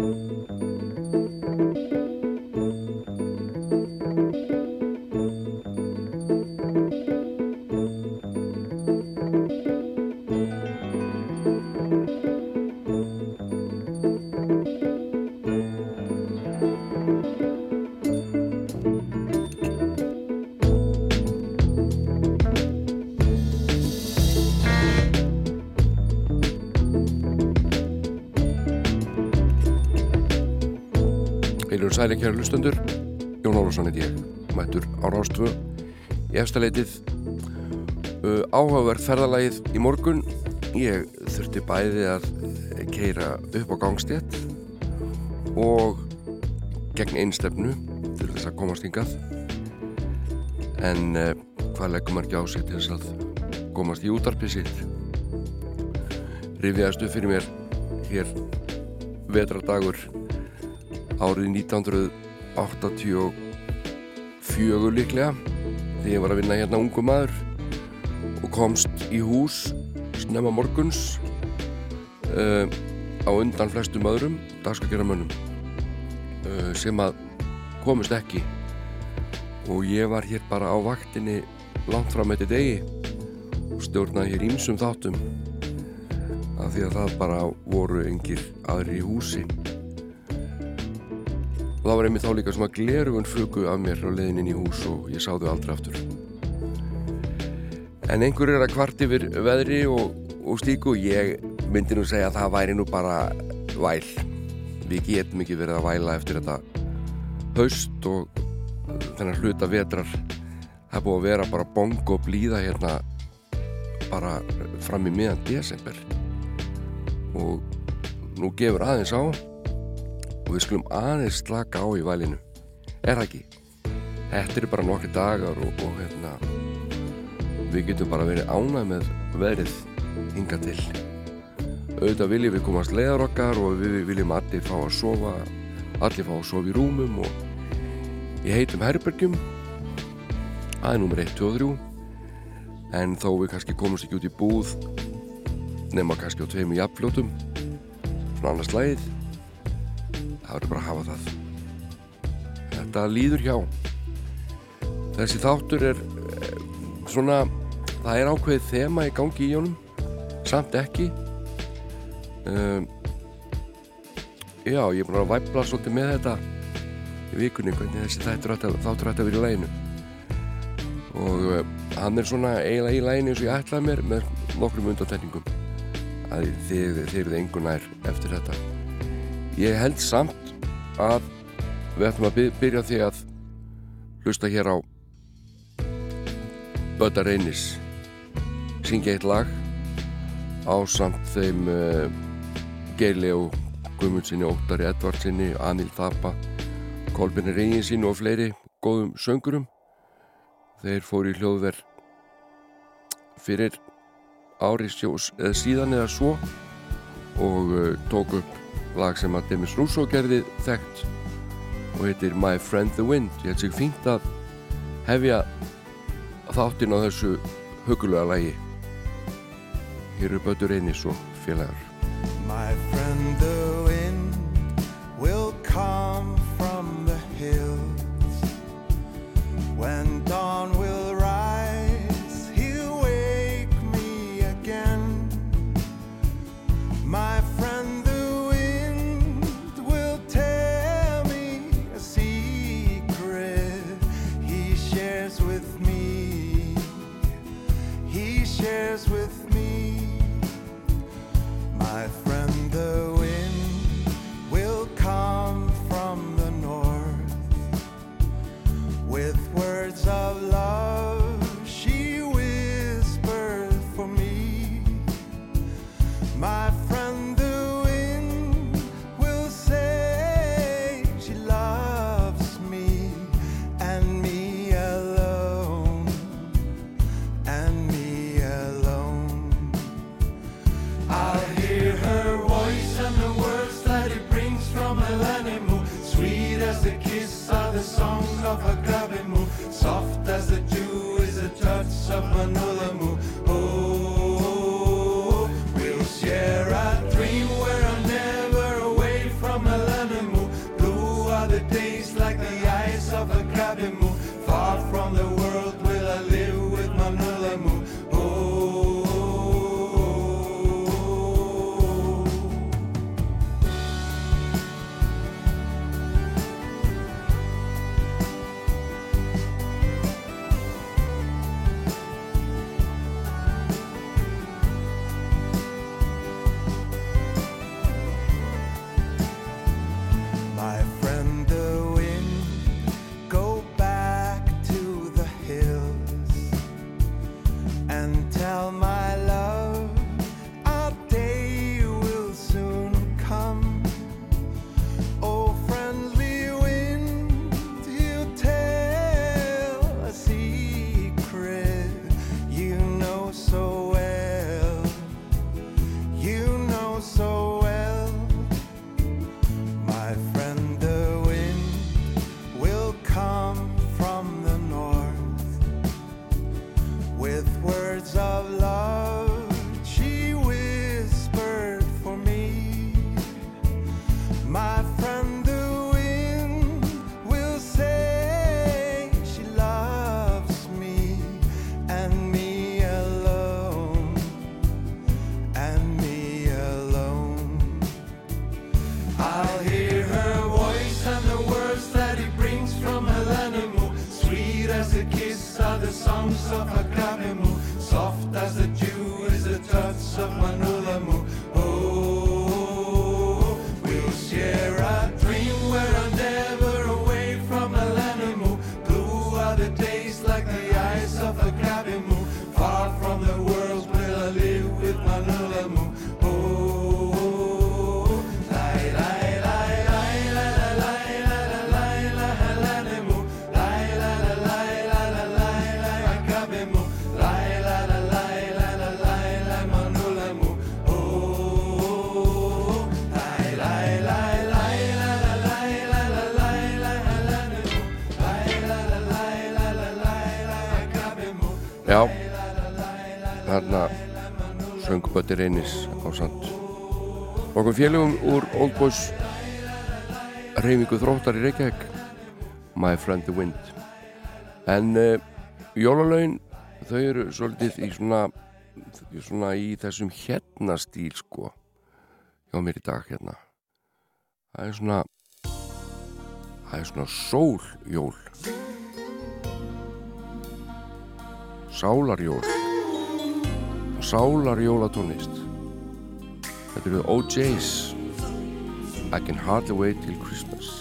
Música sæli kjæru lustundur Jón Ólafsson heit ég mættur á Rástvö í efstaleitið uh, áhugaverð ferðalagið í morgun. Ég þurfti bæði að keira upp á gangstétt og gegn einstefnu til þess að komast hingað. En uh, hvað leggum maður ekki á sig til þess að komast í útarpið sitt? Rifiðastu fyrir mér hér vetradagur árið 1984 líklega þegar ég var að vinna hérna ungu maður og komst í hús snemma morguns uh, á undan flestum öðrum dagskakeramönnum uh, sem að komist ekki. Og ég var hér bara á vaktinni langt fram eittir degi og stjórnaði hér ímsum þáttum af því að það bara voru yngir aðri í húsi og það var einmitt þá líka svona glerugun fugu af mér á leiðin inn í hús og ég sá þau aldrei aftur. En einhver er að kvart yfir veðri og, og stíku og ég myndi nú segja að það væri nú bara væl. Við getum ekki verið að væla eftir þetta haust og þennan hluta vetrar. Það búið að vera bara bong og blíða hérna bara fram í miðan desember. Og nú gefur aðeins á og við skulum aðeins slaka á í valinu. Er það ekki? Þetta eru bara nokkri dagar og, og hérna, við getum bara verið ánað með verið hinga til. Auðvitað viljum við komast leiðar okkar og við viljum allir fá að sofa allir fá að sofa í rúmum og í heitum herbergjum. Er nummer 1, 2 og 3 en þó við kannski komumst ekki út í búð nema kannski á tveimu jafnfljótum. Svona annars lægið það verður bara að hafa það. Þetta líður hjá. Þessi þáttur er eh, svona það er ákveðið þema í gangi í honum. Samt ekki. Um, já, ég er búin að væpla svolítið með þetta í vikunni hvernig þessi þáttur ætti að vera í læginu og uh, hann er svona eiginlega í læginu eins og ég ætlaði mér með nokkrum undantekningum. Að þið, þið eruð engun nær eftir þetta ég held samt að við ætlum að byrja því að hlusta hér á Böta Reynis syngja eitt lag á samt þeim uh, Geili og Guðmundsinni, Óttari Edvardsinni, Anil Þappa Kolbinni Reynsinni og fleiri góðum söngurum. Þeir fóru í hljóðverð fyrir ári síðan eða svo og uh, tók upp lag sem að Demis Russo gerði þekkt og heitir My Friend the Wind. Ég held sér fínt að hefja þáttinn á þessu hugulega lagi. Hér er Bötur Einis og félagar. My friend the wind félögum úr Old Boys reyfingu þróttar í Reykjavík My Friend the Wind. En uh, jólalögin þau eru svolítið í svona svona í þessum hérna stíl sko hjá mér í dag hérna. Það er svona það er svona sóljól sálarjól. Sálarjólatónist Þetta eru OJ's I Can Hardly Wait Till Christmas.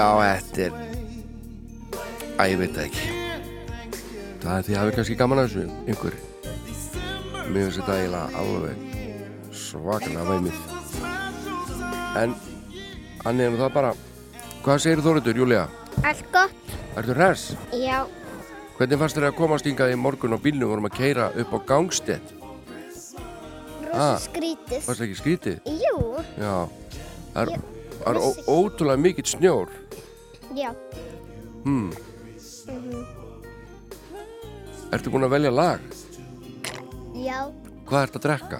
Já, þetta er Æ, ég veit það ekki Það er því að hafi kannski gaman að þessu einhver Mér finnst þetta eiginlega alveg svakalega væmið En Annið er nú það bara Hvað segir Þóriður, Júlia? Allt gott? Ertu hress? Já. Hvernig fannst þér að komast hingað í morgun á bílnum vorum að keira upp á gangstedt? Rosa Ah. skrítið. Fannst það ekki skrítið? Jú. Já Það er, er ótrúlega mikill snjór Já. hmm. Mhm. Ertu búin að velja lag? Já. Hvað ertu að drekka?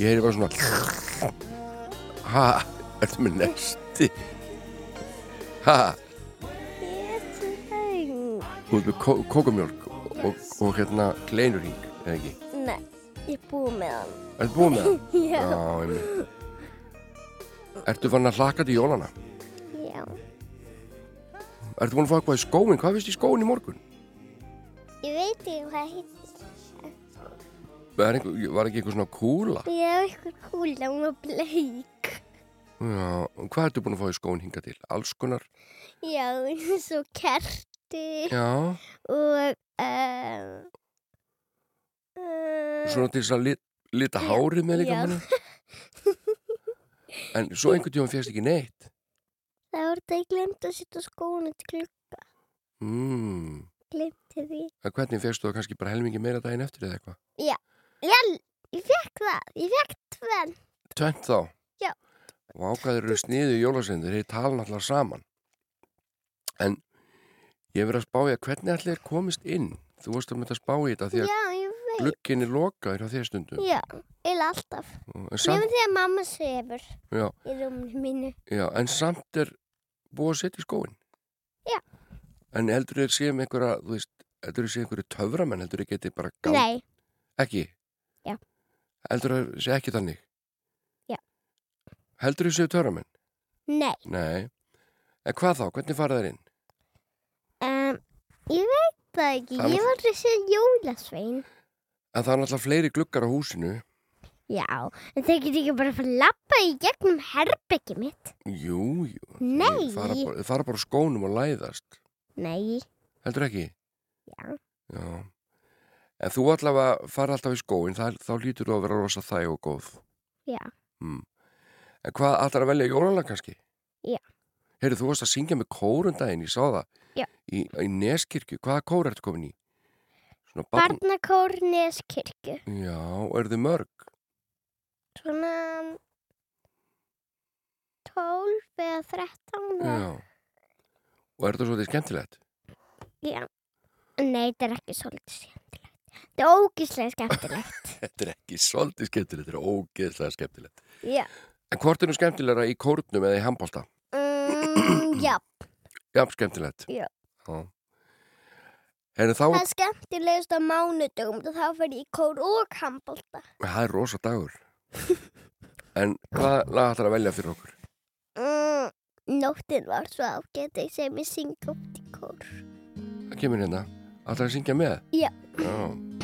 Ég heyri bara svona Ha, ertu með nesti? Ha, þú ert með kó kókumjólk og, og hérna kleinurring, eða ekki? Nei, ég er búið með hann. Ertu búin með það? Já. Já, einmitt. Ertu fann að hlaka til jólana? Já. Ertu búin að fá eitthvað í skóin? Hvað finnst í skóin í morgun? Ég veit ekki hvað hitt. Var, ekki eitthvað svona kúla? Hef eitthvað kúla, hún var bleik. Já, og hvað ertu búin að fá í skóin hinga til? Alls konar? Já, svo kerti Já, og um, uh, svona til þess að lit, lita hárið með líka Já. manni. En svo einhvern tíma fjast ekki neitt. Það var þetta ég glemt að setja skóna til klukka. Mm. Glemti því. En hvernig þú það kannski bara helmingi meira daginn eftir eða eitthvað? Já, ég fekk það. Ég fekk tvenn. Tvent þá? Já. Og ákvæður eru sniðu í jólasendur, þeir tala náttúrulega saman. En ég verið að spá í að hvernig allir komist inn. Þú varst að mynda að spá í þetta því að Já, ég veit. glukkin er lokaður á þér stundum. Já, eða alltaf. Nefnum því að mamma sefur já, í rúminu mínu. já, en samt er búið að setja í skóin. Já. En heldur þeir séum einhverja, þú veist, heldur þeir séu einhverju töframenn, heldur þeir geti bara gátt? Nei, Ekki? Já. Heldur þeir séu ekki þannig? Já. Heldur þeir séu töframenn? nei. Nei. En hvað þá? Hvernig fara þeir inn? Um, ég veit það ekki. Það Ég var segja jólasvein. En það er náttúrulega fleiri glukkar á húsinu. Já, en þeir geta ekki bara að fara að lappa í gegnum herbyggi mitt. Jú, jú. Nei. Þeir fara bara, bara skónum og læðast. Nei, Heldur ekki? já. Já. En þú allavega fara alltaf í skóin, það, þá lítur þú að vera rosa þæg og góð. Já. Mm. En hvað allar að velja jólalag kannski? Já. Heyrðu, þú varst að syngja með kórundaginn, ég sá það. Já. Í, í Neskirkju, hvaða kór ertu komin í? Barn... Barnakór Neskirkju. Já, og eru þið mörg? Svona 12 eða 13. eða- Já. Og er þetta svolítið skemmtilegt? Já. Nei, þetta er ekki svolítið skemmtilegt. Þetta er ógíslega skemmtilegt. Þetta er ekki svolítið skemmtilegt, þetta er ógeðslega skemmtilegt. já. En hvort er nú skemmtilegra í kórnum eða í handbólta? Mm, já. Já, skemmtilegt. Já. En þá, Það er skemmtilegast á mánudögum og þá fyrir ég í kór og handbólta. það er rosa dagur. En hvað lag ætlar að velja fyrir okkur? Mm, nóttin var svo ágætt að sem ég syng út í kór. Það kemur hérna. Ætlar að syngja með? Já. Já.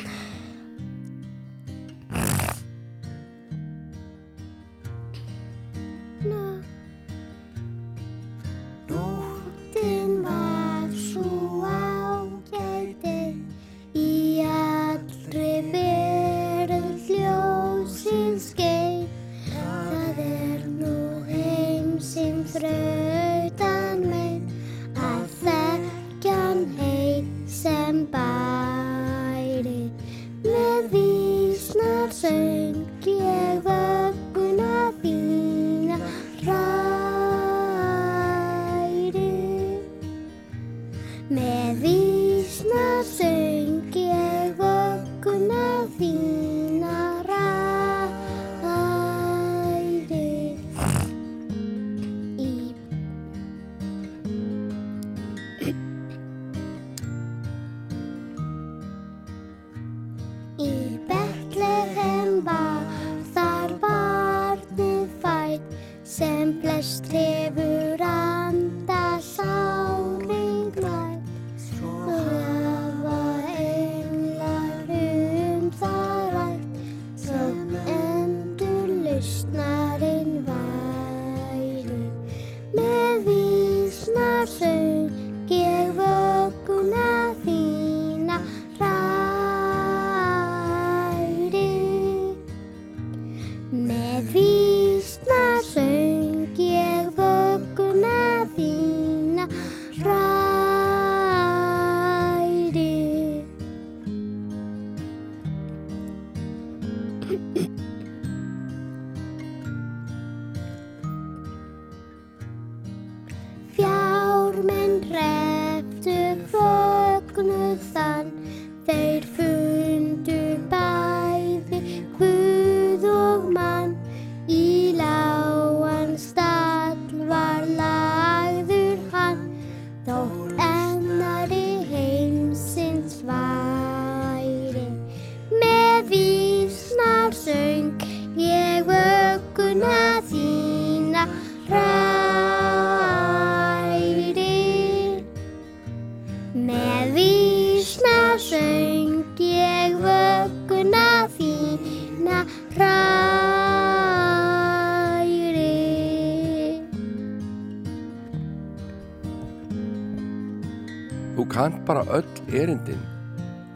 Erindin,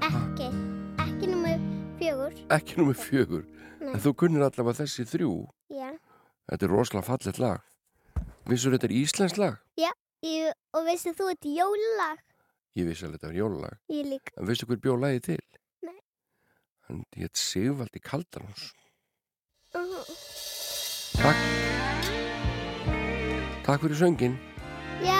Ekki, ekki nummer fjögur. ekki nummer fjögur. Nei. En þú kunnir allavega þessi þrjú. Já. Þetta er rosalega fallet lag. Vissur þetta er íslensk lag? Ég, og veistu þú þetta er jólalag? Ég vissi alveg þetta var jólalag. Ég líka. En veistu hver bjó lagið til? Nei. Hann hétt Sigvaldi Kaldanús. Uh, Takk. Takk fyrir söngin. já,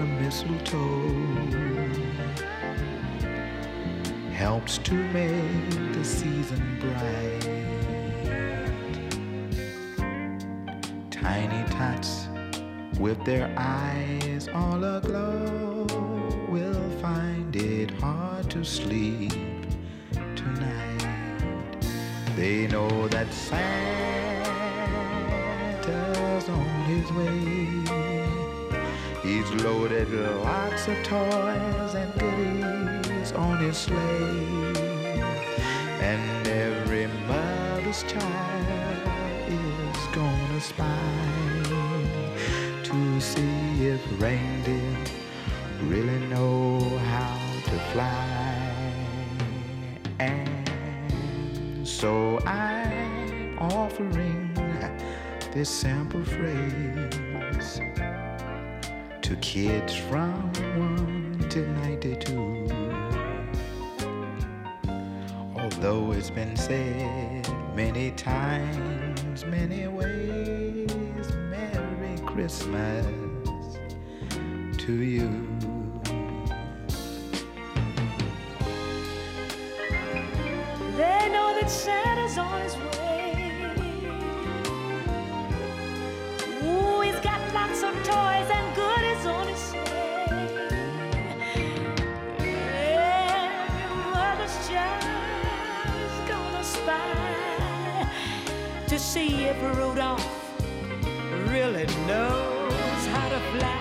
some mistletoe helps to make the season bright. Tiny tots with their eyes all aglow will find it hard to sleep tonight. They know that Santa's on his way. He's loaded lots of toys and goodies on his sleigh. And every mother's child is gonna spy to see if reindeer really know how to fly. And so I'm offering this simple phrase to kids from 1 to 92. Although it's been said many times, many ways, Merry Christmas to you. See if Rudolph really knows how to fly.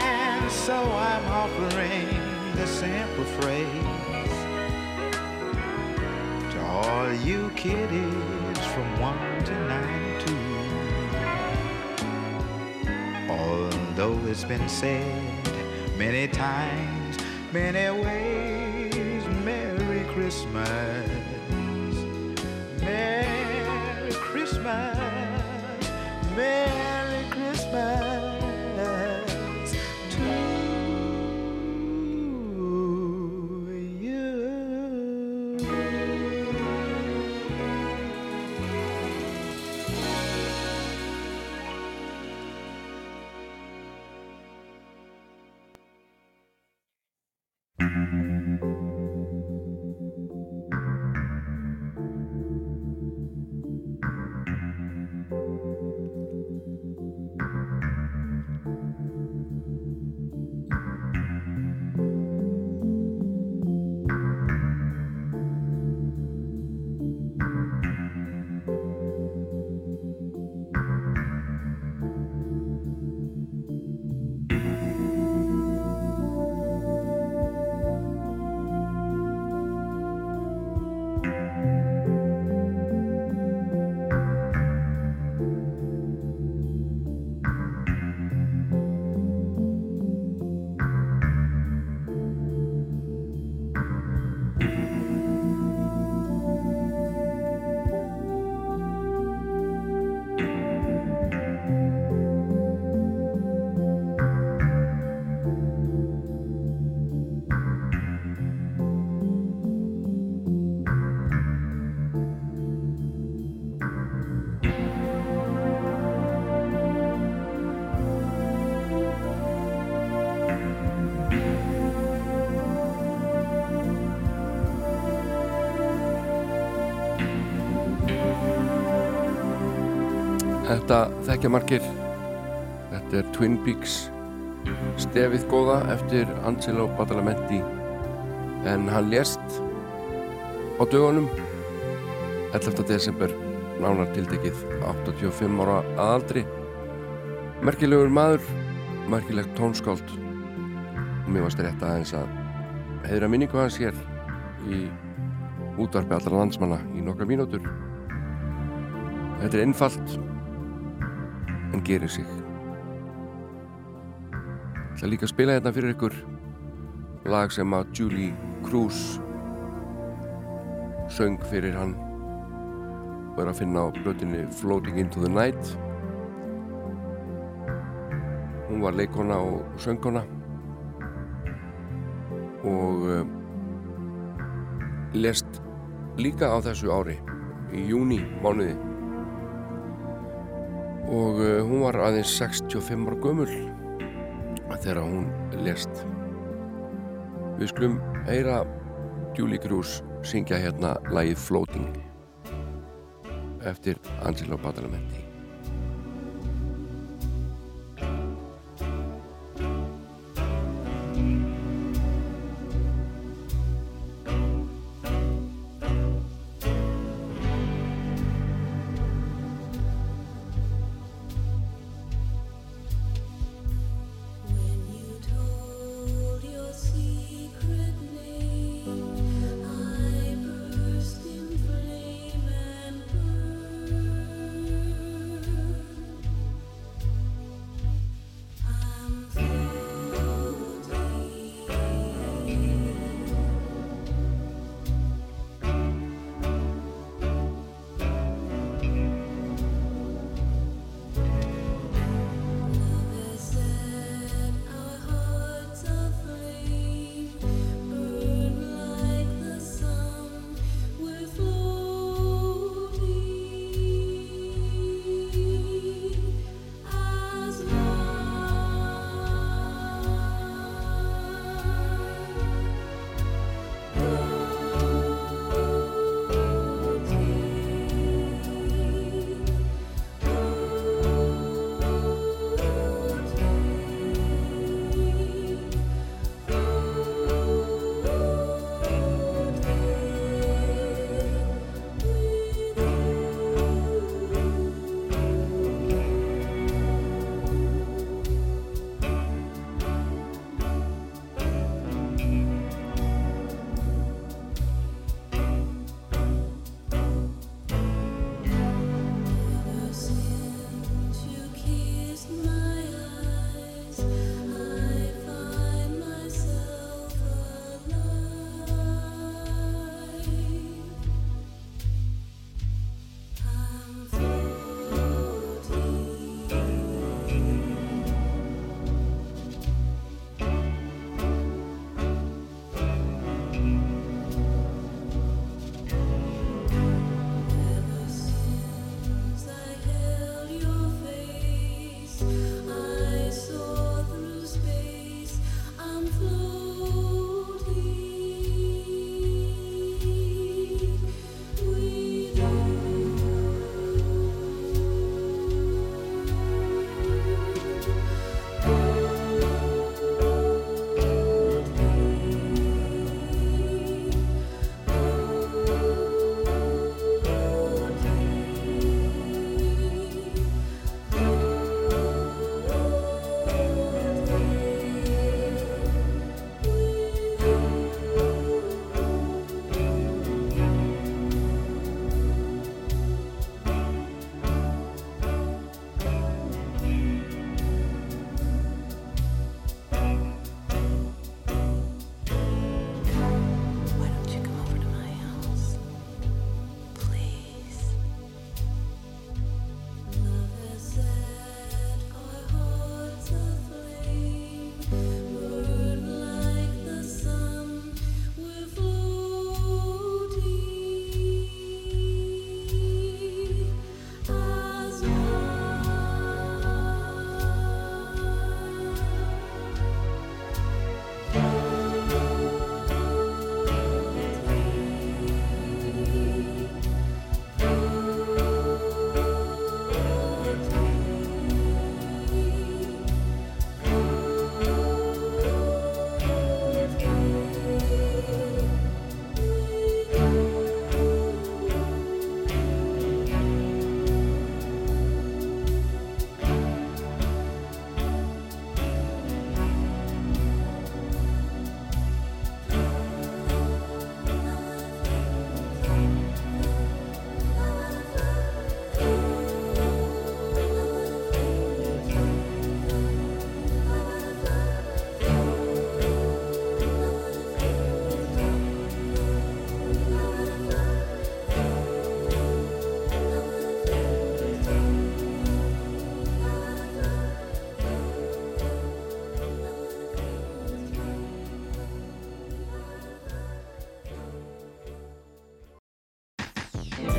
And so I'm offering the simple phrase to all you kiddies from 1 to 92. Although it's been said many times, many ways, Merry Christmas. Christmas. Merry Christmas Þetta þekkja margir. Þetta er Twin Peaks. Stefið góða eftir Angelo Badalamenti. En hann lést á dögunum 11. desember nánar tiltekið 85 ára að aldri. Merkilegur maður merkilegt tónskáld. Og mér varst rétt aðeins að heiðra minningu hans hér í útvarpi allra landsmanna í nokkra mínútur. Þetta er einfalt en gerir sig. Það er líka að spila hérna fyrir ykkur. Lag sem að Julie Cruz söng fyrir hann. Og er að finna á blötinni Floating into the Night. Hún var leikona og söngkona. Og uh, lest líka á þessu ári í júni mánuði og uh, hún var aðeins 65 ára gömul þegar hún lest við skulum heyra Julie Cruz syngja hérna lagið Floating eftir Angelo Badalamenti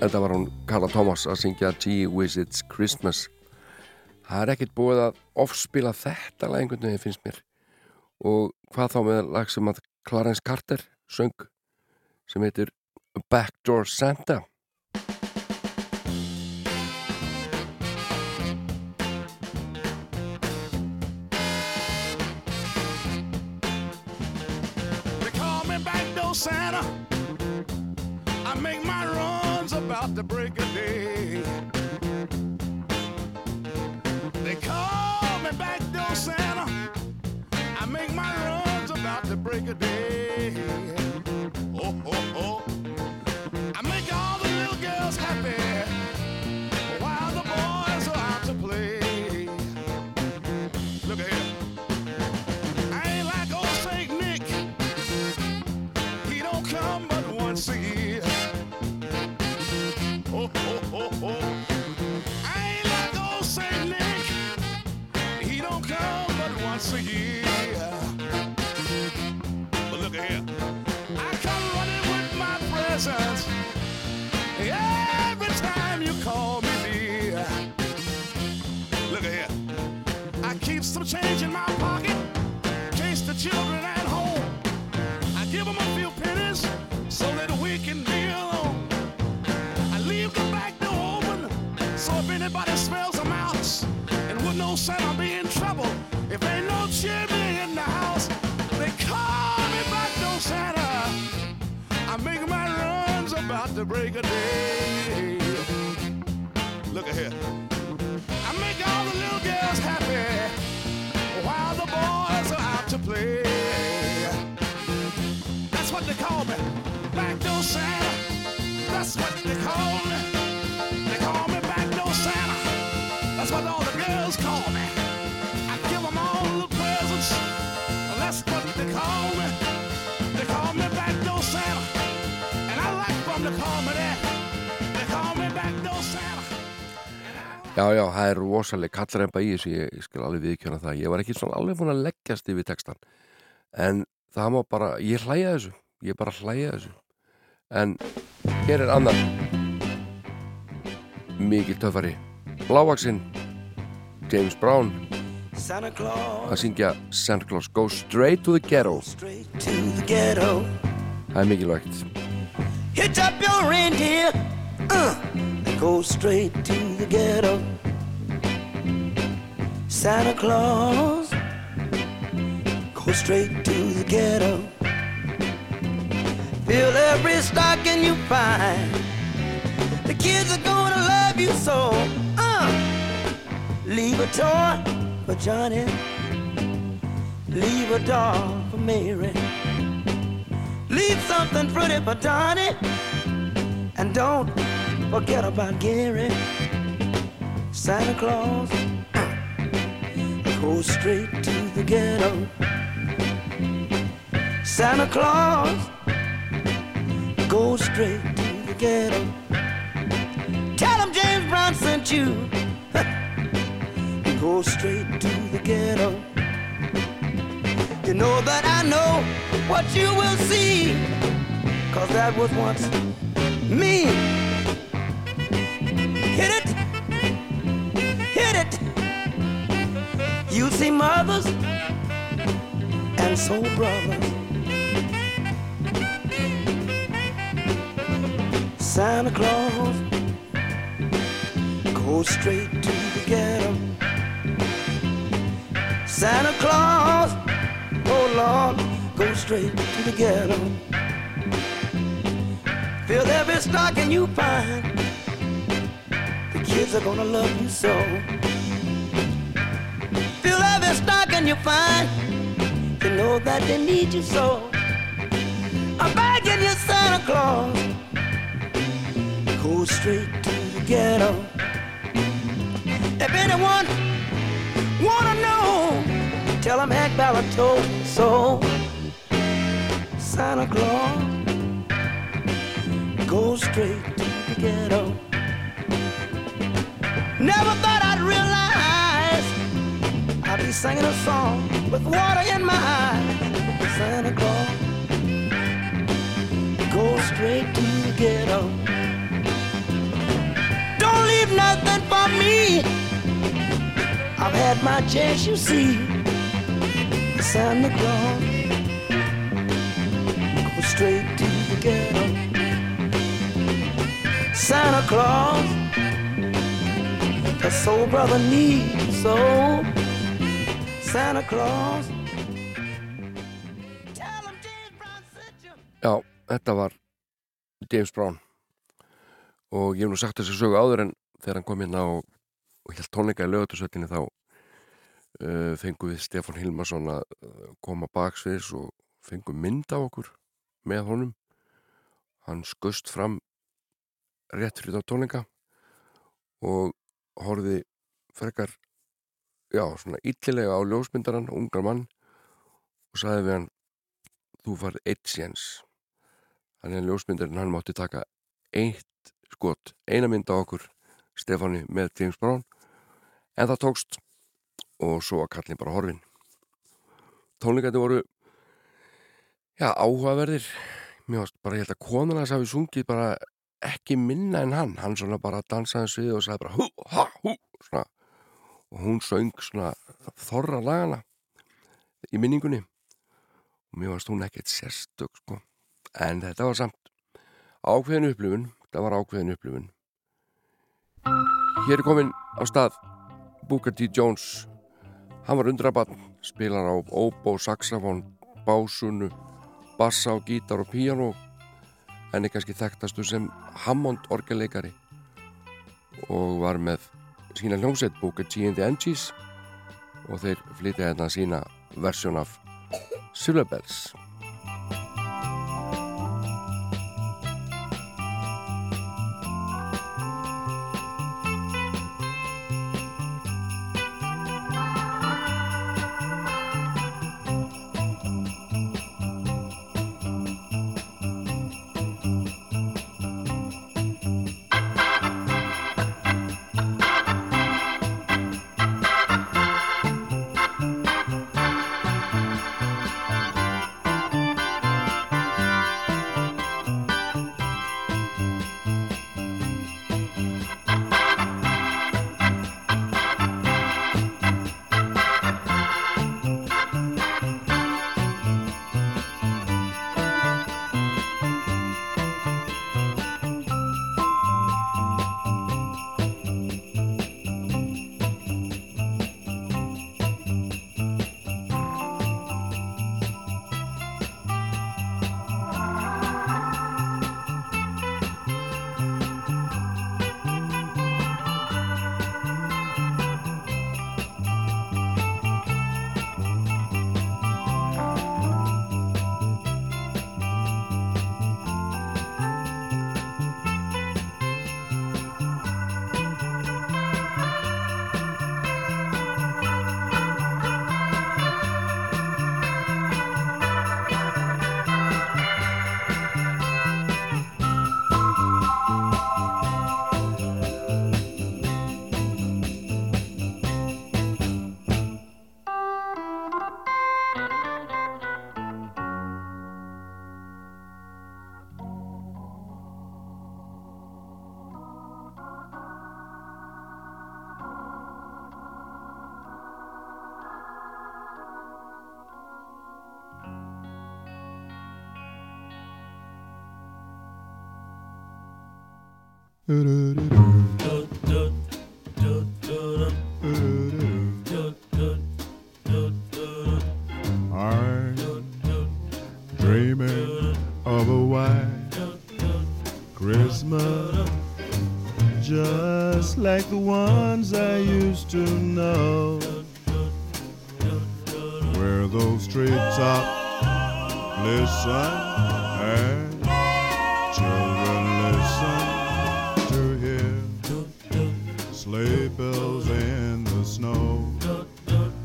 Þetta var hún Carla Thomas að syngja G-Wiz It's Christmas. Það er ekkit búið að offspila þetta lag einhvern veginn finnst mér. Og hvað þá með lag sem að Clarence Carter söng sem heitir Backdoor Santa. Santa. I make my run. about to break a day. the break of day. Look ahead. I make all the little girls happy while the boys are out to play. That's what they call me. Backdoor Santa. That's what they call me. They call me Backdoor Santa. That's what all the girls call me. I give them all the presents. That's what they call me. Já, já, það er rosaleg kallremba í þessu, ég, ég skal alveg viðkjöna það. Ég var ekki svona alveg búin að leggjast yfir textan. En það má bara, ég hlæja þessu, ég bara hlæja þessu. En hér er annar mikil töffari. Lávaksinn, James Brown, að syngja Santa Claus Go Straight to the Ghetto. Það er mikilvægt. Hitch up your reindeer, uh, and go straight to the ghetto. Santa Claus, go straight to the ghetto. Fill every stocking you find. The kids are gonna love you so. Uh, leave a toy for Johnny. Leave a doll for Mary. Leave something pretty for Donnie. And don't forget about Gary. Santa Claus, go straight to the ghetto. Santa Claus, go straight to the ghetto. Tell him James Brown sent you. go straight to the ghetto. You know that I know what you will see. Cause that was once me. Mothers and soul brothers. Santa Claus, go straight to the ghetto. Santa Claus, oh Lord, go straight to the ghetto. Fill every stocking you find. The kids are gonna love you so. Fill every stocking you find. You know that they need you so. I'm begging you, Santa Claus. Go straight to the ghetto. If anyone wanna know, tell them Hank Ballard told so. Santa Claus, go straight to the ghetto. Never singing a song with water in my eyes. Santa Claus, go straight to the ghetto. Don't leave nothing for me. I've had my chance, you see. Santa Claus, go straight to the ghetto. Santa Claus, the soul brother needs so. Santa Claus. Já, þetta var James Brown. Og ég hef nú sagt þessu sögu áður en þegar hann kom hérna og, og held tónleika í lögatursveitinni þá uh, fengum við Stefán Hilmarsson að uh, koma baksviðs og fengum mynd af okkur með honum. Hann skust fram rétt fyrir þá tónleika og horfði frekar já, svona illilega á ljósmyndaran, ungar mann og sagði við hann þú farð eitt séns. Þannig að ljósmyndarinn hann mátti taka eitt skot, eina mynd á okkur Stefáni með James Brown. En það tókst og svo var kallin bara horfin tónleikandi voru já, áhugaverðir. Mér varst bara, ég held að konan hans hafi sungið bara ekki minna en hann. Hann svona bara dansaði svið og sagði bara hú, ha, hú, svona og hún söng svona þorra lagana í minningunni. Og mér varst hún ekkert sérstök sko. en þetta var samt ákveðin upplifun. Þetta var ákveðin upplifun. Hér er komin á stað Booker T. Jones. Hann var undrabann spilar á óbó, saxafón, básunu bassa og gítar og píano en er kannski þekktastu sem Hammond orgelleikari og var með sína hljómsveit Booker T. and the Angies og þeir flytja hérna sína versjón af Silver just like the ones I used to know, where those treetops listen and children listen to hear sleigh bells in the snow,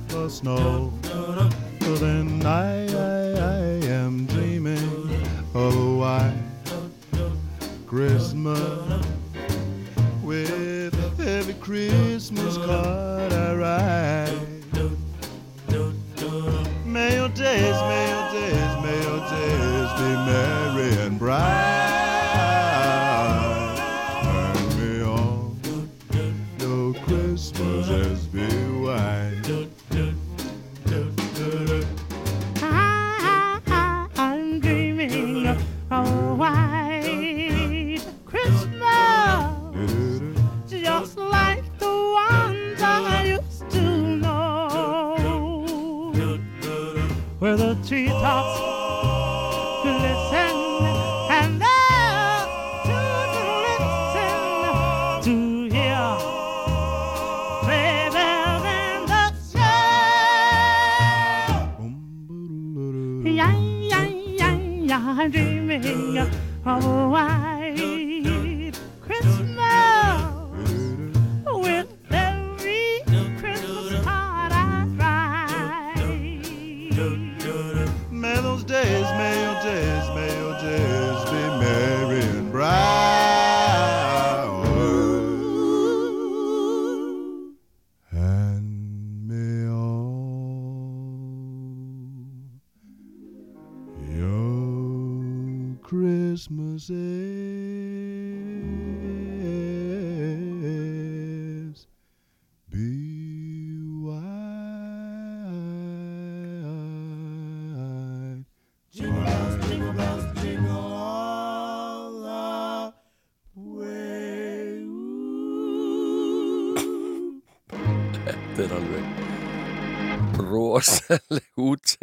the snow. So then I, I, I am dreaming of a white Christmas with every Christmas card I write. May your days, may your days, may your days be merry and bright. to listen and to listen to hear the dreaming oh, of what.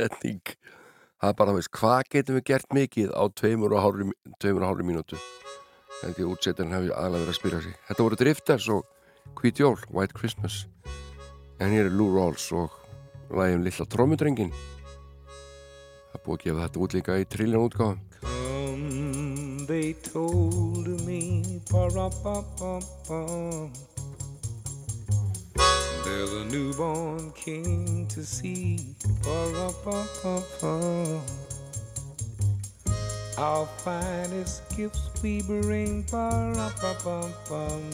Útsetning það er bara, þú veist, hvað getum við gert mikið á tveimur og hálfri, tveimur og hálfri mínútu? Held ég útsettin hefði aðlega verið að spyrja sig. Þetta voru Drifters og Hvít Jól White Christmas. En hér er Lou Rawls og lægjum Lilla Trómudrengin það búið að gefa þetta út líka í trilljón útgáðum Come, they told me, pa-ra-pa-pa-pum. There's a newborn king to see, pa-ra-pa-pa-pum. Our finest gifts we bring, pa-ra-pa-pum-pum.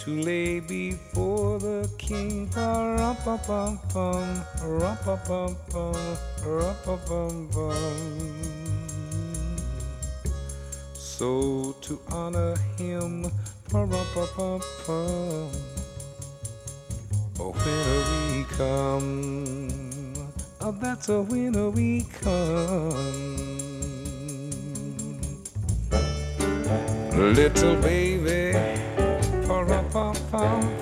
To lay before the king, ra-pa-pum-pum, ra-pa-pum-pum. So to honor him, oh, winter we come, oh, that's a winter we come. Little baby, pa-ra-pa-pum-pum.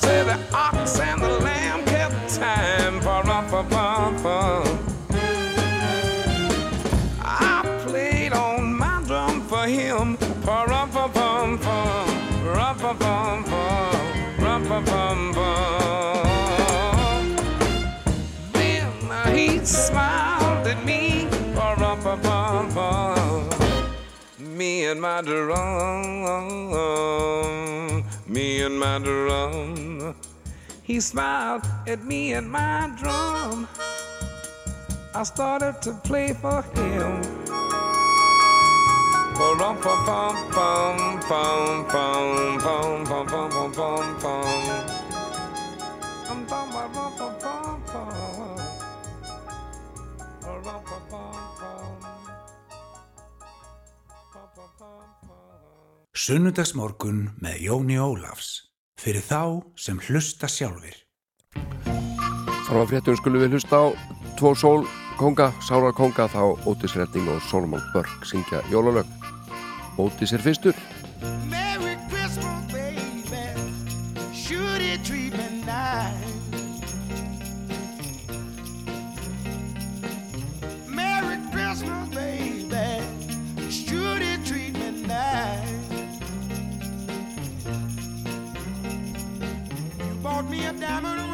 say the ox and the lamb kept time for up upon I played on my drum for him, for up upon fun, rump upon fun, rump upon fun. Then he smiled at me, for up upon fun. Me and my drum me and my drum. He smiled at me and my drum. I started to play for him. Bum bum bum bum bum bum bum bum bum bum bum bum. Bum bum bum bum bum bum. Bum bum bum bum. Sunnudagsmorgun með Jóni Ólafs fyrir þá sem hlusta sjálfur. Frá fréttum skulum við hlusta á tvo sólkonga, sárarkonga þá Ótis Redding og Solomon Burke syngja jólalög. Ótis er fyrstur. Merry Christmas! diamond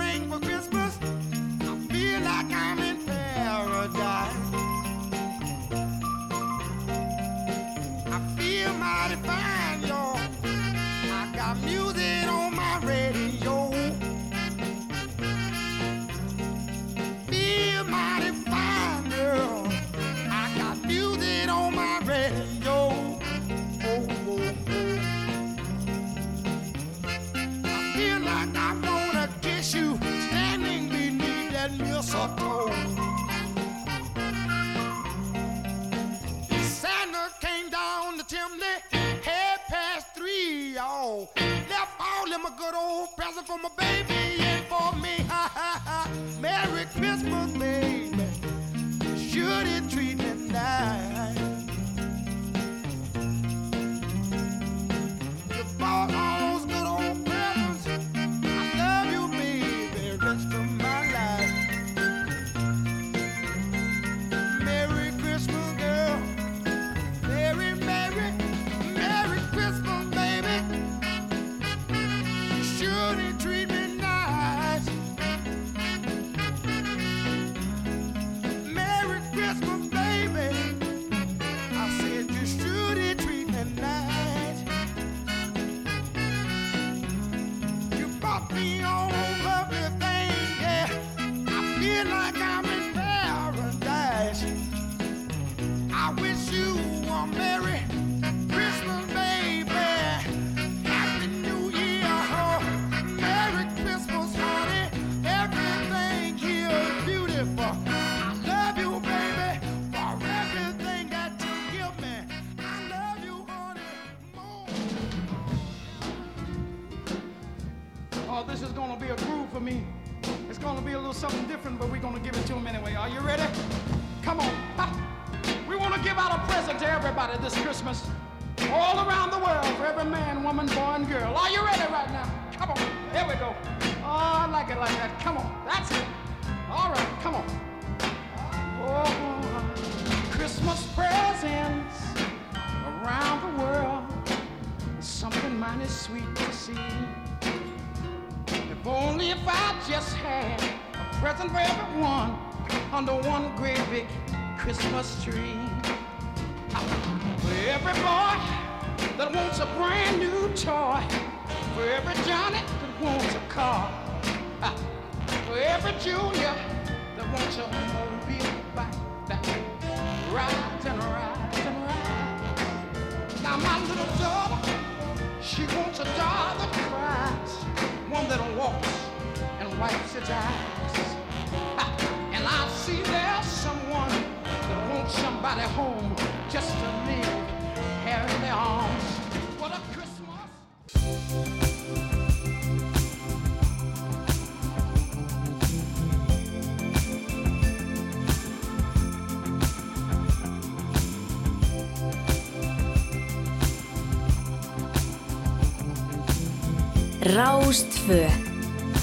Rástfö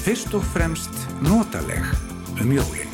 Fyrst og fremst notaleg um jólin.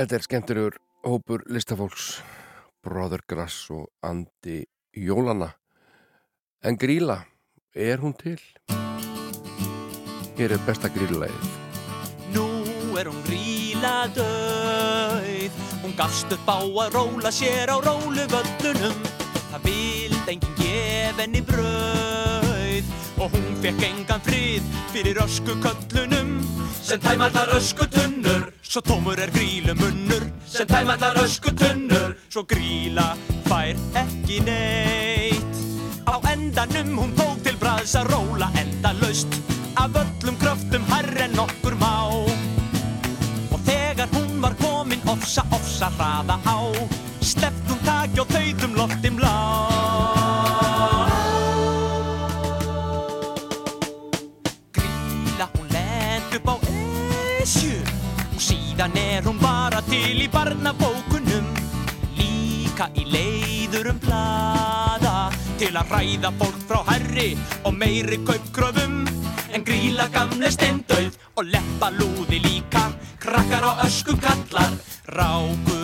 Þetta er skemmtilegur hópur listafólks Brother Grass og Andi Jólana En gríla, er hún til? Hér er besta grílulegið Nú er hún gríla döið Hún gafst upp á að róla sér á róluvöllunum. Það vild enginn gef henni brauð Og hún fekk engan frið fyrir ösku köllunum Sem tæmallar ösku tunnur Svo tómur er grílu munnur Sem tæmallar ösku tunnur Svo gríla fær ekki neitt. Á endanum hún tók til bræðs að róla endalaust Af öllum kröftum hærri en okkur má. Og þegar hún var komin ofsa, ofsa hraða á Sleppt hún taki og þauðum loftim lá til í barnabókunum Líka í leiðurum plada Til að ræða fólk frá herri og meiri kaupkröfum. En gríla gamle steindauð og leppa lúði líka Krakkar á ösku kallar ráku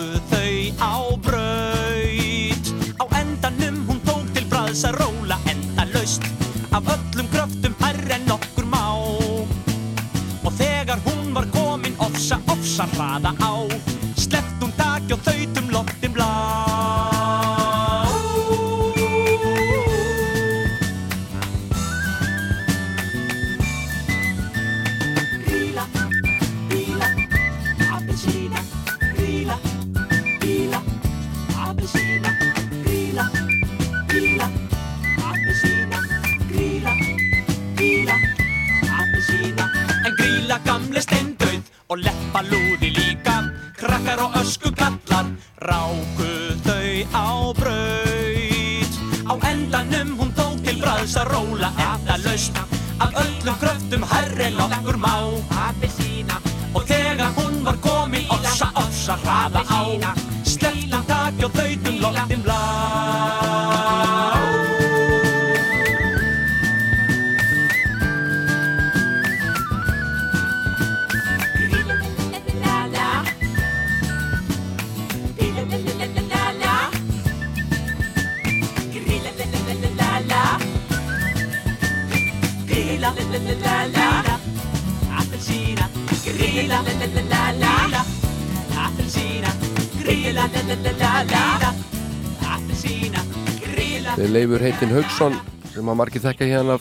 Heitin Haugsson sem að margir þekka hérna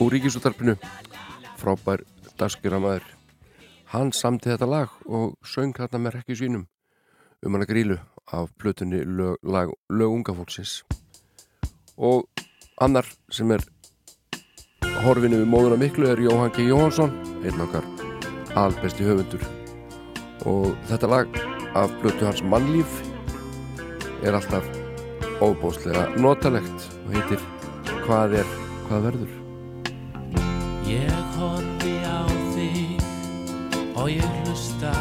úr ríkisútarpinu frábær dagskjöramæður hann samti þetta lag og söng þarna með rekki sínum um hana grílu af plötunni lög, lag, lög unga fólksins. Og annar sem er horfinu við móðuna miklu er Jóhann G. Jóhansson einn okkar albesti höfundur. Og þetta lag af plötu hans mannlíf er alltaf óbóðslega notalegt og heitir Hvað er, hvað verður? Ég horfi á þig og ég hlusta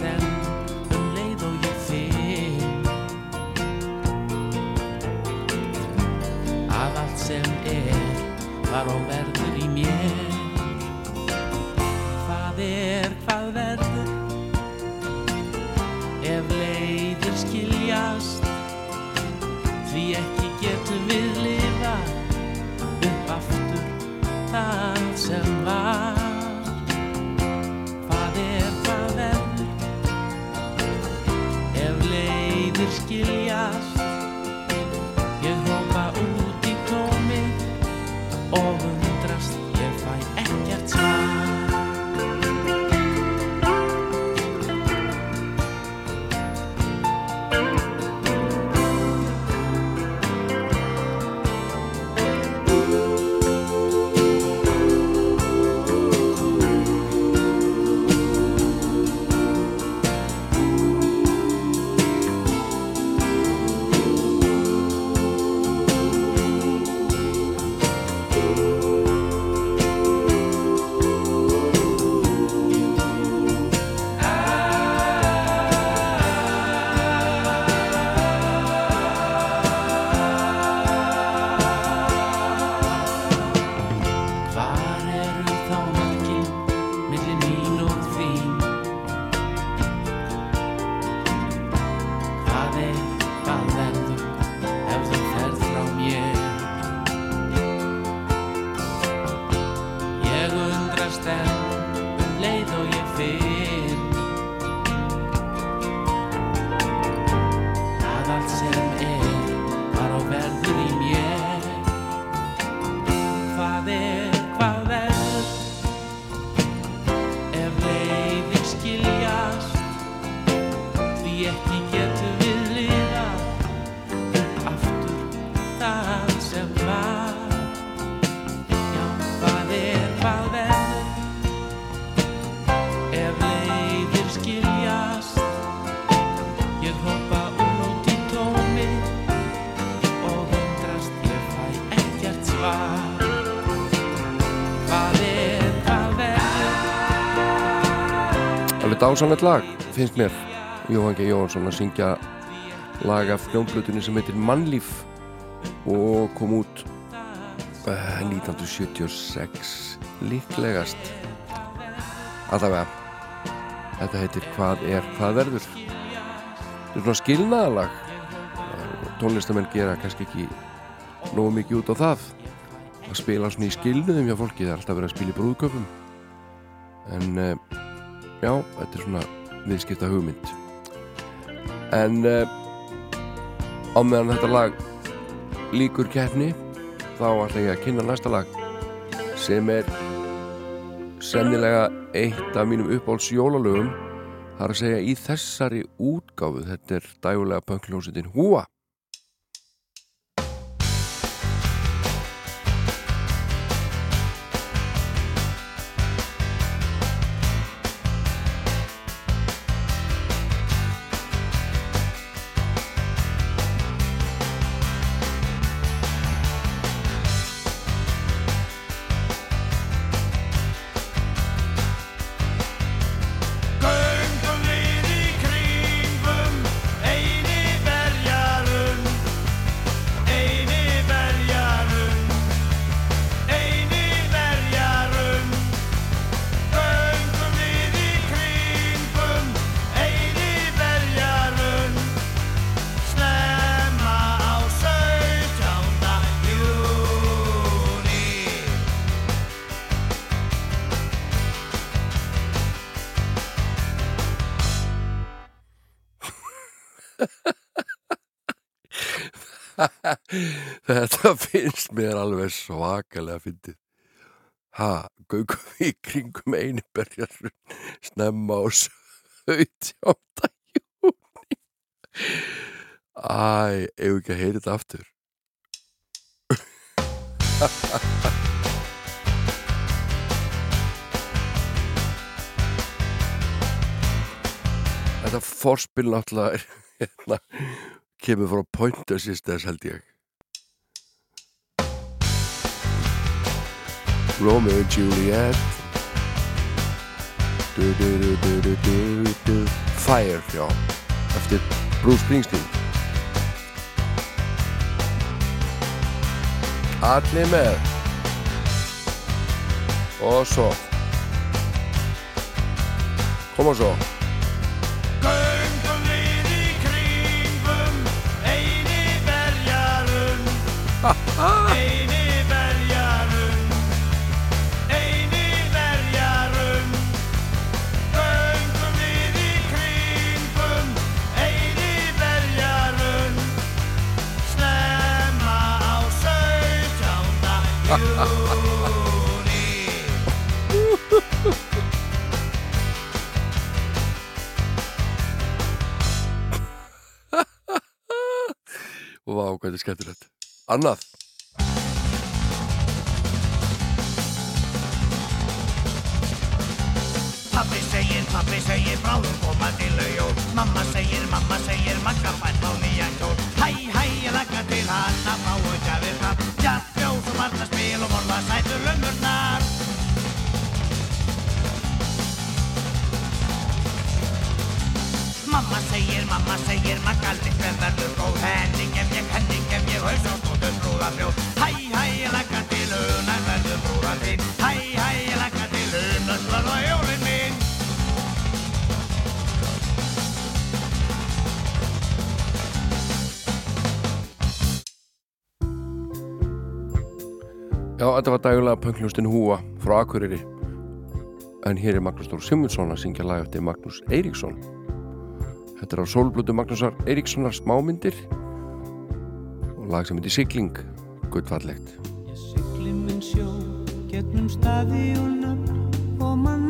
undrast enn um leið og ég finn að allt sem er var og verður í mér. Hvað er, dásanlegt lag, finnst mér. Jóhann G. Jóhansson að syngja lag af hljómblutunni sem heitir Mannlíf og kom út uh, 1976 líklegast. Allavega þetta heitir Hvað er, hvað verður? Þetta er svona skilnaðalag tónlistamenn gera kannski ekki nógu mikið út á það. Að spila svona í skilnuðum hjá fólki það er alltaf verið að spila í brúðköpum en uh, já, þetta er svona viðskipta hugmynd. En uh, á meðan þetta lag líkur keppni þá ætla ég að kynna næsta lag sem er sennilega eitt af mínum uppáhalds jólalögum. Það er að segja í þessari útgáfu þetta er dægulega pönkljósitin Húa Þetta finnst mér alveg svakalega fyndið. Ha, göngum við kringum einu berjar snemma á 17. júni. Æ, eigum ekki að heyra þetta aftur. Þetta forspil náttúrulega er, hérna, kemur frá Pointer Sisters held ég. Romeo and Juliet. Du, du, du. Fire, já eftir Bruce Springsteen. Allir með og svo. Koma svo. Eini verjarun, eini vá, hvað þetta er skemmtilegt. Annað. Pappi segir, pappi segir, bráðum koma til jól Mamma segir, mamma segir, makka fært á nýjan kjól Hæ, hæ, ég lagga til hann að fáu gjafir fram. Jatt, fjós og barnaspil og morða sætur lömmurnar Mamma segir, mamma segir, makka litlu verður góð henni þetta var dægulega pöngljóstin Húa frá Akureyri. En hér er Magnús Þór Simmundsson að syngja lag eftir Magnús Eiríksson. Þetta er á sólblötu Magnúsar Eiríkssonar smámyndir og lag sem heitir Sigling. Guttfallegt Sigli minn sjó, gegnum staði og nöfn og mann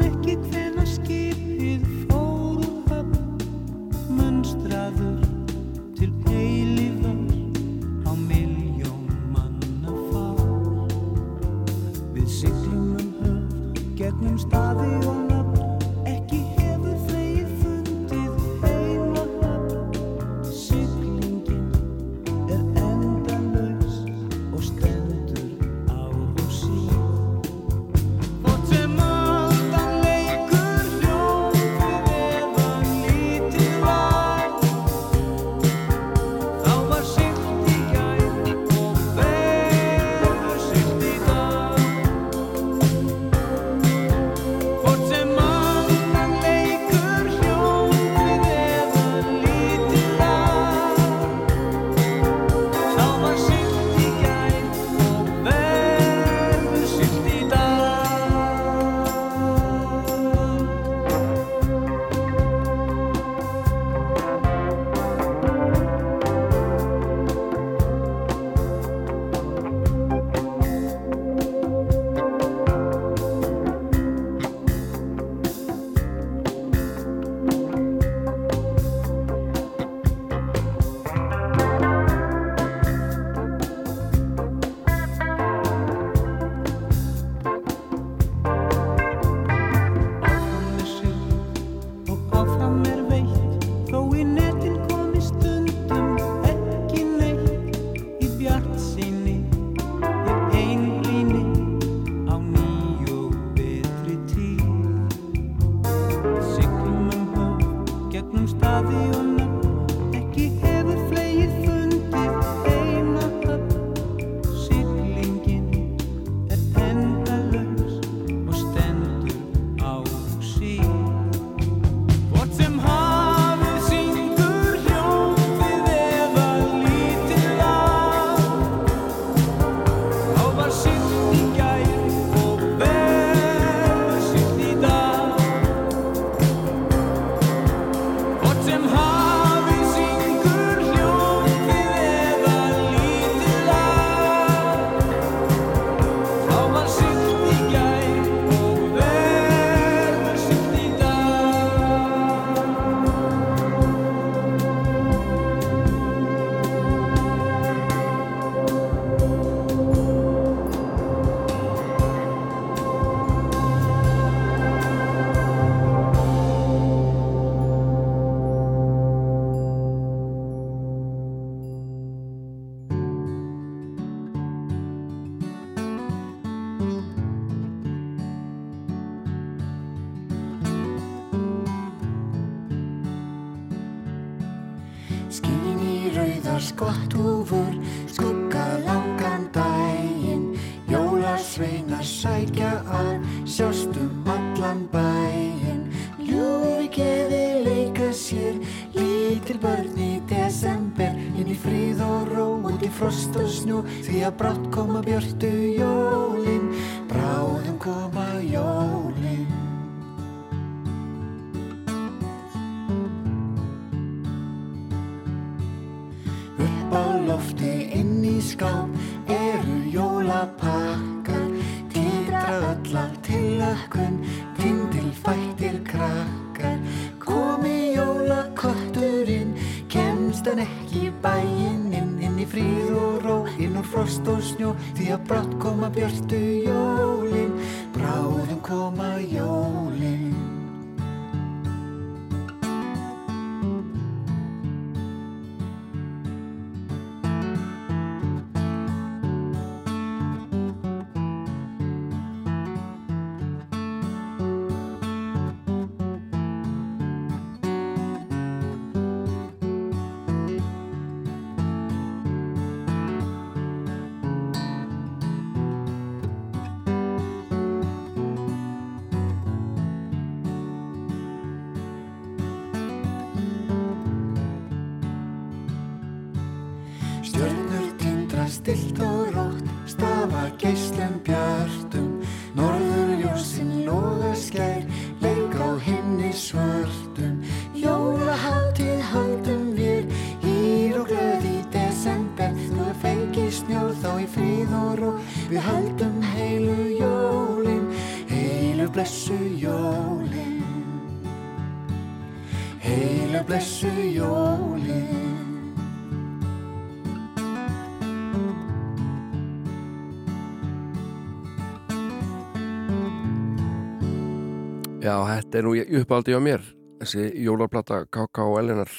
þetta er nú uppáldi á mér þessi jólarplata K.K. og Elinar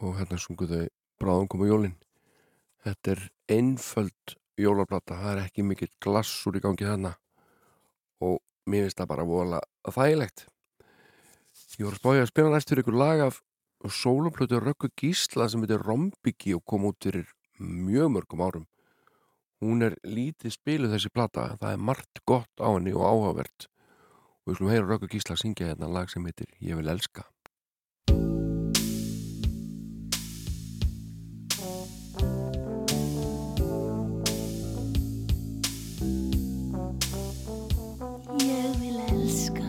og hérna sungu þau bráðum komu jólin. Þetta er einföld jólarplata það er ekki mikill glassur í gangi þarna og mér finnst það bara vola þægilegt. Ég voru spája að spila næst fyrir ykkur lag af sólumplötu Röggu Gísla sem heitir Rombigi og kom út fyrir mjög mörgum árum. Hún er lítið spiluð þessi plata það er margt gott á henni og áhugavert og við skulum heyra Röggu Gísla syngja hérna lag sem heitir Ég vil elska. Ég vil elska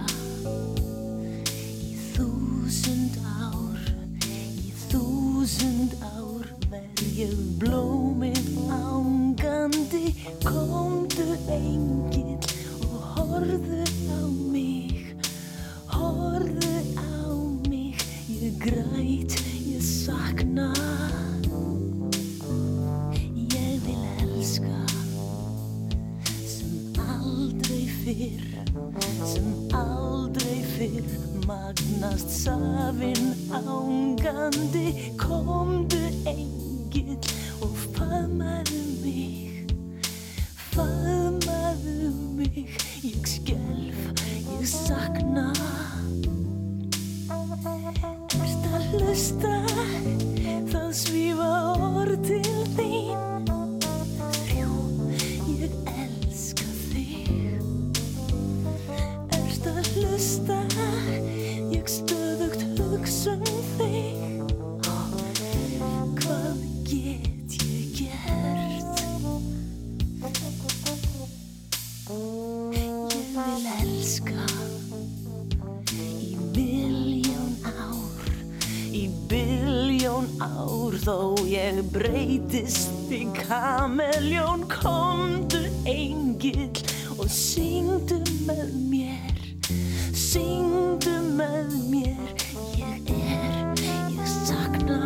í þúsund ár, í þúsund ár verð ég blómið ángandi, komdu engill og horðu á horðu á mig. Ég græt, ég sakna. Ég vil elska Sem aldrei fyrr Sem aldrei fyrr. Magnast safinn ángandi. Komdu engil og faðmaðu mig. Faðmaðu mig. Ég skelf ég sakna. Erst að hlusta? Það svífa orð til þig ár þó ég breytist í kameljón komdu engill og syngdu með mér syngdu með mér. Ég er, ég sakna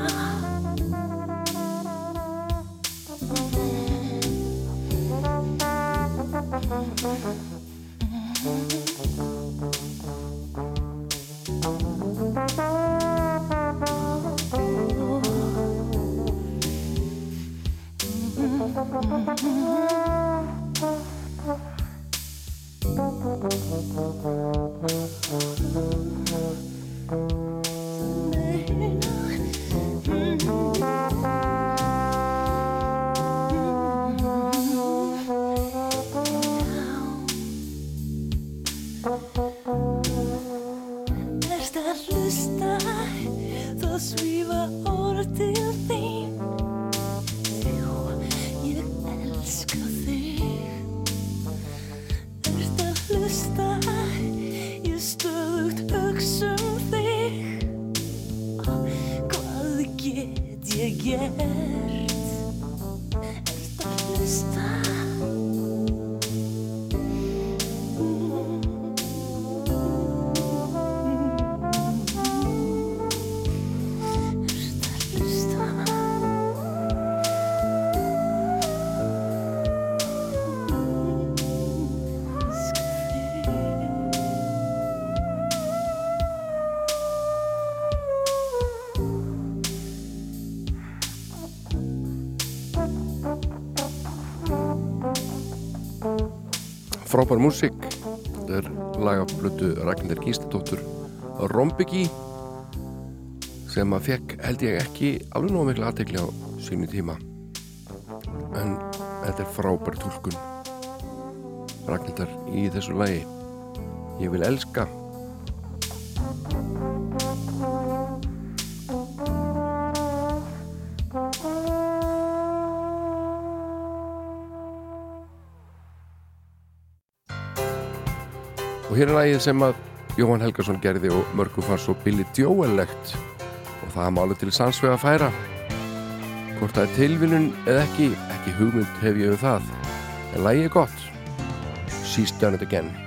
Erst Frábær músík. Þetta er lagaflutu Ragnhildur Gísladóttur Rombigi sem að fekk held ég ekki alveg nóg mikla aðtekli á sínu tíma. En þetta er frábær tólkun Ragnhildar í þessu lagi. Ég vil elska hér er lagið sem að Jóhann Helgason gerði og mörgum fannst svo Billy Joel-legt og það máli til sannsvega að færa. Hvort það er tilvinnun eða ekki, ekki hugmynd hef ég um það. En lagið er gott. She's done it again.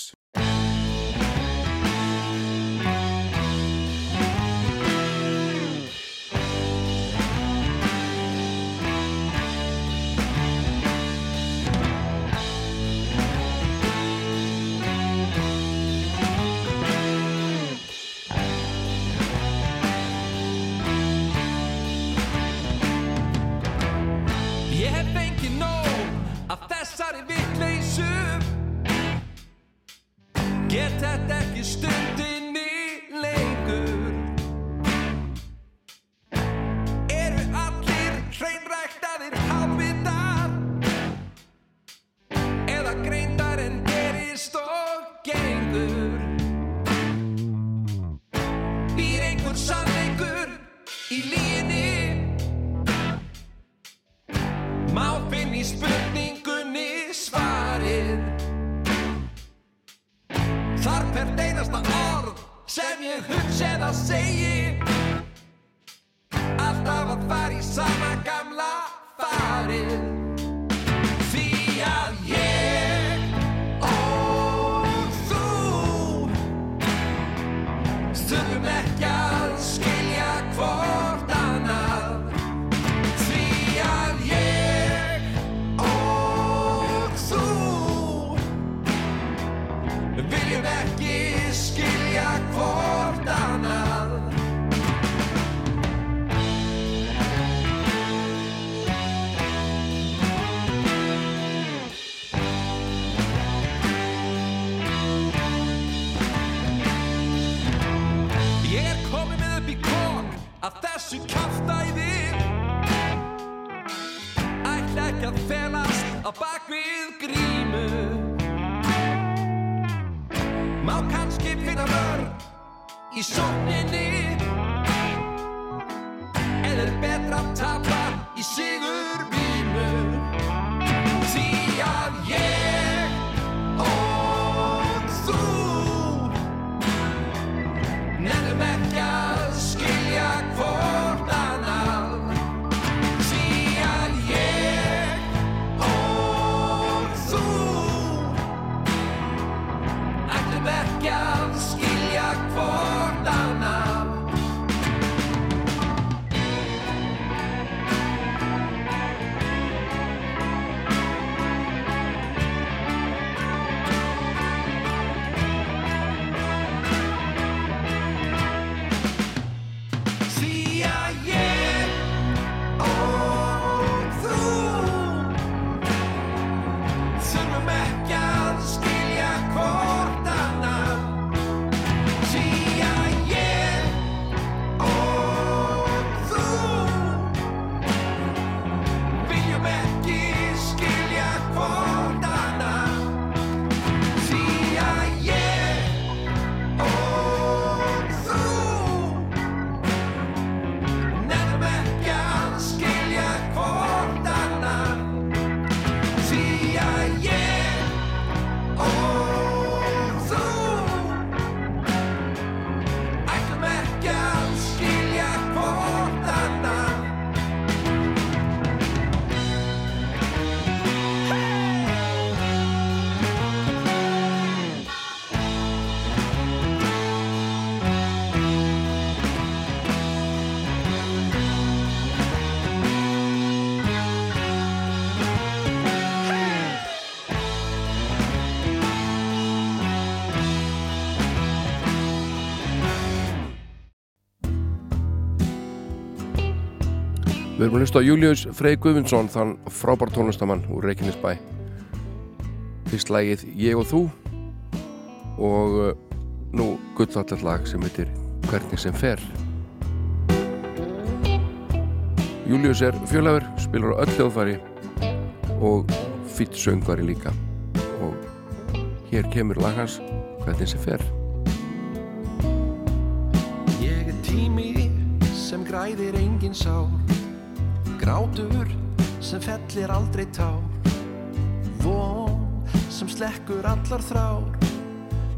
í líni Má finn í spurningunni svarið. Þar per einasta orð sem ég hugseð að segi. í sóninni En er betra að tapa í sigur? Við erum að hlusta á Július Frey Guðmundsson, þann frábær tónlistamann úr Reykjanesbæ. Fyrst lagið Ég og þú og uh, nú gullallet lag sem heitir Hvernig sem fer. Július er fjölaður, spilar á öll hljóðfæri og fýtt söngvari líka. Og hér kemur lag hans Hvernig sem fer. Ég er tími sem græðir engin sár Grátur sem fellir aldrei tár Von sem slekkur allar þrár.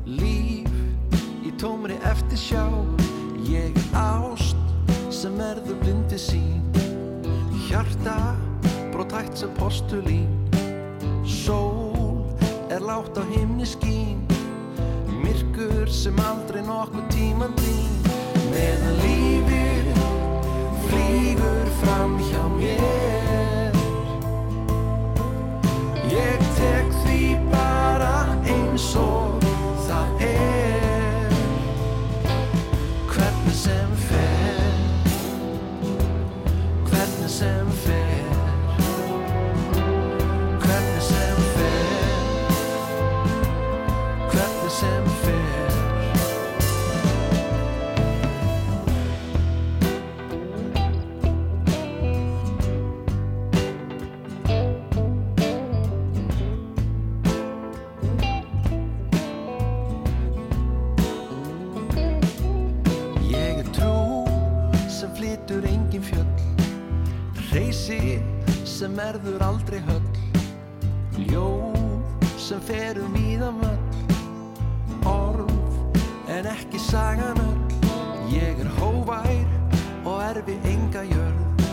Líf í tómri eftir sjá Ég er ást sem verður blindi sín. Hjarta brotætt sem postulín. Sól er látt á himni skín. Myrkur sem aldrei nokkuð tíman dýn Meðan lífið flýgur fram hjá mér. Ég tek því bara eins og sem verður aldrei höll. Ljóð sem fer um víðan völl. Orð en ekki sagan öll. Ég er hóvær og erfi enga jörð.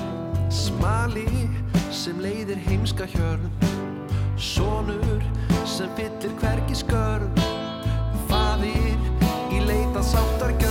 Smali sem leiðir heimska hjörð. Sonur sem fyllir hvergi skörð. Faðir í leita sáttargjörð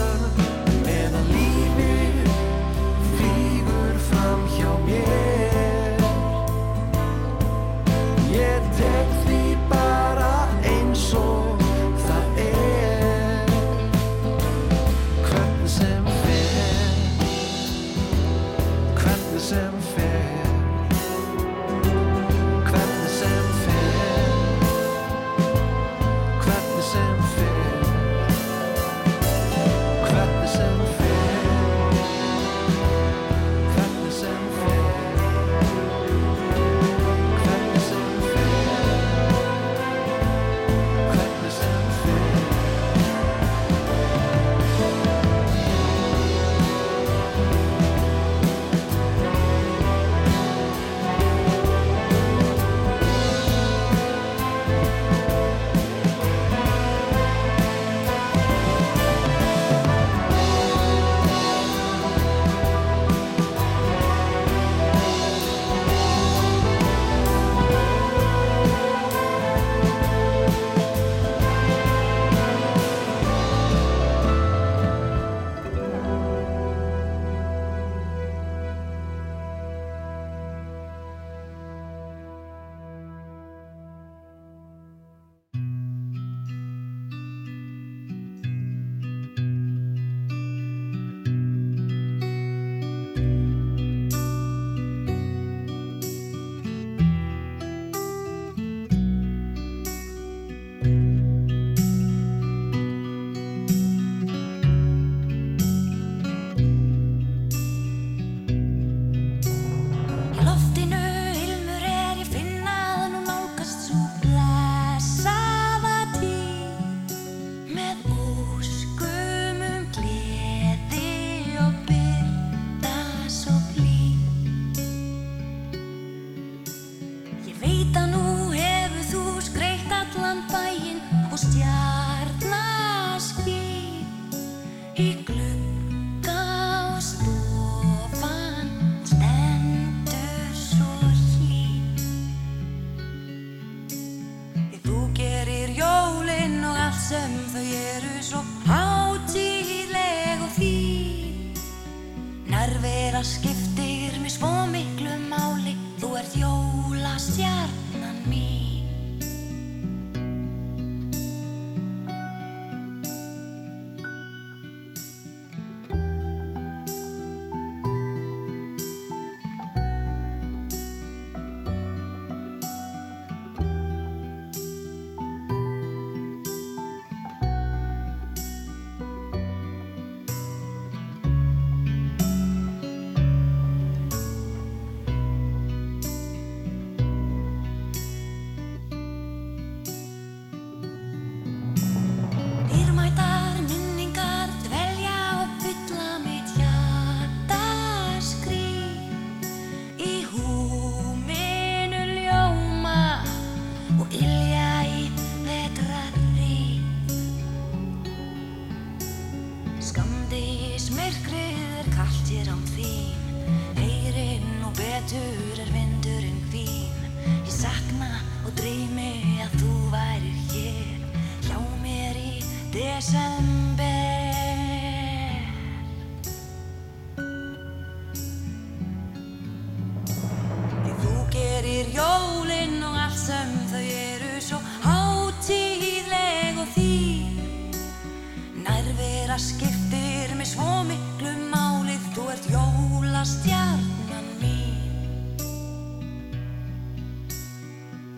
Nærvera skiptir mig svo miklu málið Þú ert jólastjarnan mín.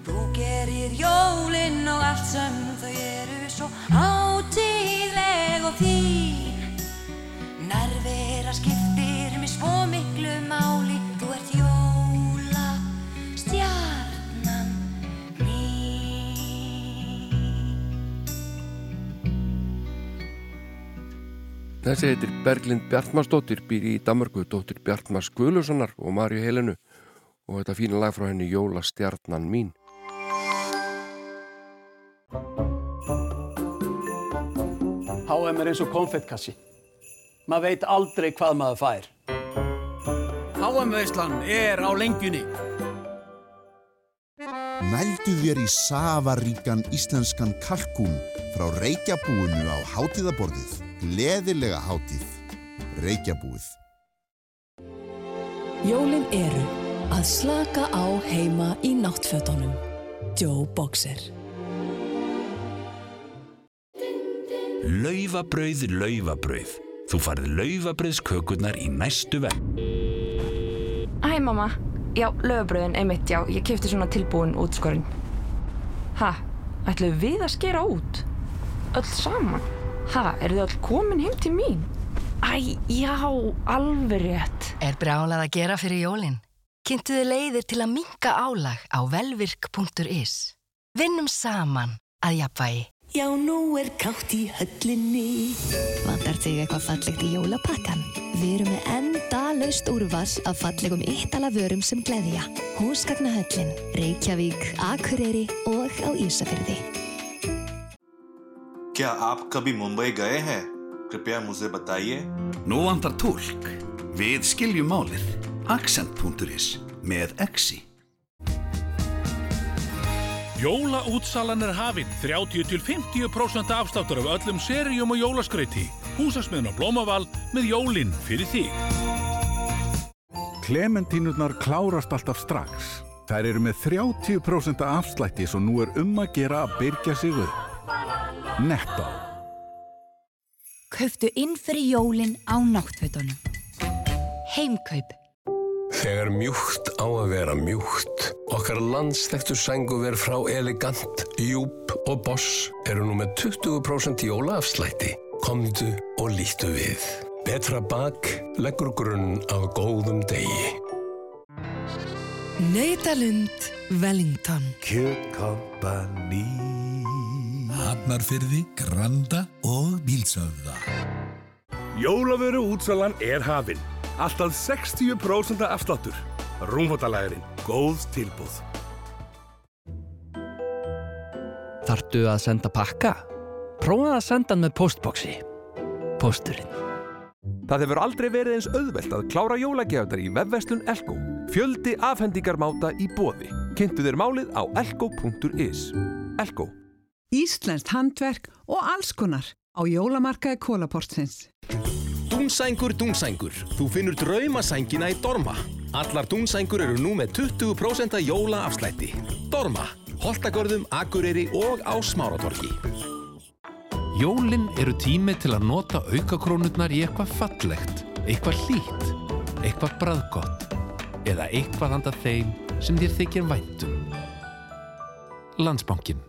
Þú gerir jólin og allt sem þau eru svo hátíðleg og þín Nærvera skiptir mig svo miklu máli Þessi heitir Berglind Bjartmarsdóttir, býr í Danmarku, dóttir Bjartmars Guðlussonar og Marju Helenu og þetta fína lag frá henni Jóla stjarnan mín. HM er eins og konfettkassi. Maður veit aldrei hvað maður fær. HM-veislan er á lengjunni. Nældu þér í safaríkan íslenskan kalkún frá Reykjabúinu á hátíðaborðið. Gleðilega hátíð. Reykjabúið. Jólin eru að slaka á heima í náttfötunum. Joe Boxer. Laufabrauð, laufabrauð. Þú farið laufabrauðskökurnar í næstu verð. Hæ mamma, já, lögabröðin, einmitt, já, ég kefti svona tilbúin útskorinn. Ha, ætluðu við að skera út? Öll saman? Ha, eru þið öll komin heim til mín? Æ, já, alveg rétt. Er brálað að gera fyrir jólin? Kynntu þið leiðir til að minka álag á velvirk.is. Vinnum saman að jafnvægi. Já, nú er kátt í höllinni. Vandar þig eitthvað fallegt í jólapakkan? Við erum með enda laust úrvars af fallegum yttala vörum sem gleðja. Húsgagnahöllin, Reykjavík, Akureyri og á Ísafyrði. क्या आप कभी मुंबई गए हैं कृपया मुझे बताइए Nú vantar tólk. Við skiljum málið. Accent.is með exi. Jólaútsalan er hafinn, 30-50% afsláttur af öllum seríum og jólaskrauti. Húsasmiðun á Blómaval með jólinn fyrir þig. Klementínurnar klárast alltaf strax. Þær eru með 30% afslætti svo nú er um að gera að byrja sig upp. Netto. Kauftu inn fyrir jólin á náttfötunum. Heimkaup. Þegar mjúkt á að vera mjúkt. Okkar landstektu sænguver frá Elegant, Júp og Boss eru nú með 20% jólaafslætti. Komdu og lítu við. Betra bak leggur grunn af góðum degi. Nautalund Wellington. Kjötkompani Hafnarfyrði, Granda og Bílsöfða Jólavöru útsalan er hafinn. Alltaf 60% afsláttur. Rúmfattalæðurinn. Góð tilbúð. Þartu að senda pakka? Prófaðu að senda hann með postboxi. Pósturinn. Það hefur aldrei verið eins auðvelt að klára jólagjafnar í vefverslun Elko. Fjöldi afhendingarmáta í bóði. Kynntu þér málið á elko.is. Elko. Íslenskt handverk og alls konar á jólamarkaði Kólaportsins. Dúnsængur, dúnsængur. Þú finnur draumasængina í Dorma. Allar dúnsængur eru nú með 20% jóla afslætti. Dorma. Holtagörðum, Akureyri og á Smáratorki. Jólin eru tími til að nota aukakrónurnar í eitthvað fallegt, eitthvað hlýtt, eitthvað bræðgott eða eitthvað handa þeim sem þér þykir væntum. Landsbankin.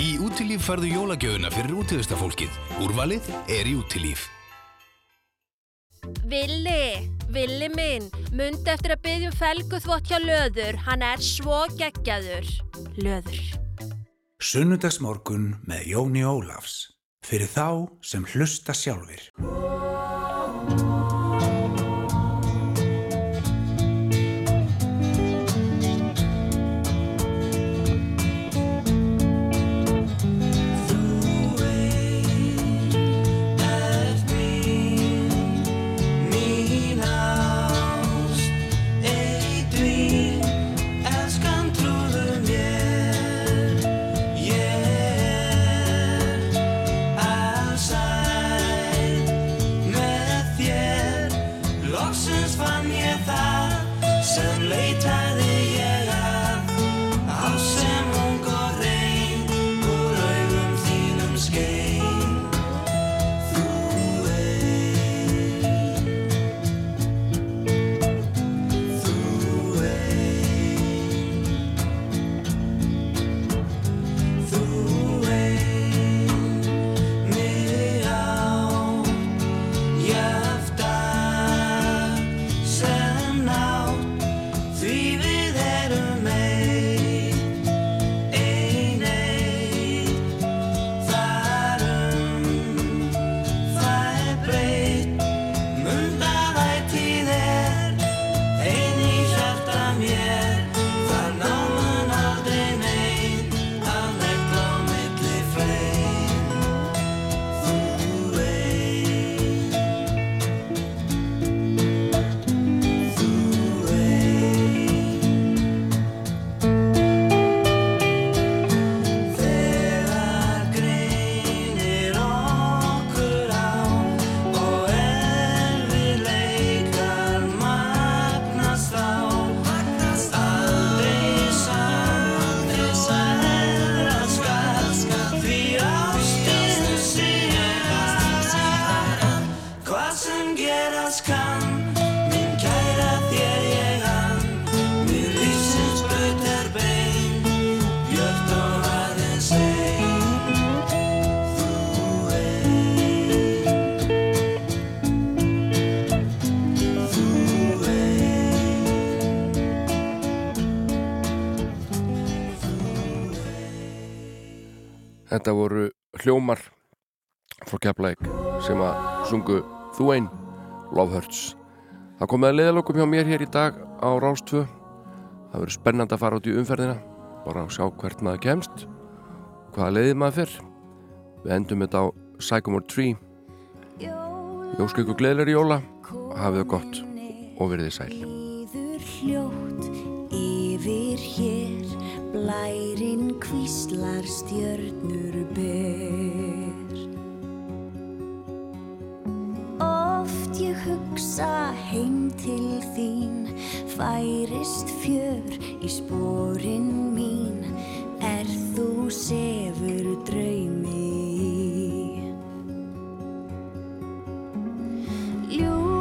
Í útilíf farðu jólagjöfuna fyrir útíðustafólkið. Úrvalið er í útilíf. Villi, Villi minn, mundi eftir að byggja um felguþvott hjá Löður, hann er svo geggjaður. Löður. Sunnudagsmorgun með Jóni Ólafs. Fyrir þá sem hlusta sjálfir. Þetta voru hljómar frá Keflæk sem að sungu Þú einn, Love Hurts. Það komið að leiðalokum hjá mér hér í dag á Rástvö. Það verður spennand að fara út í umferðina, bara að sjá hvert maður kemst, hvaða leiðið maður fyrr. Við endum þetta á Sycamore Tree. Jósk ykkur gleðilegri jóla, hafið það gott og verðið sæl. Blærinn kvíslar stjörnur ber. Oft ég hugsa heim til þín Færist fjör í spórin mín. Er þú sefur draumi Ljó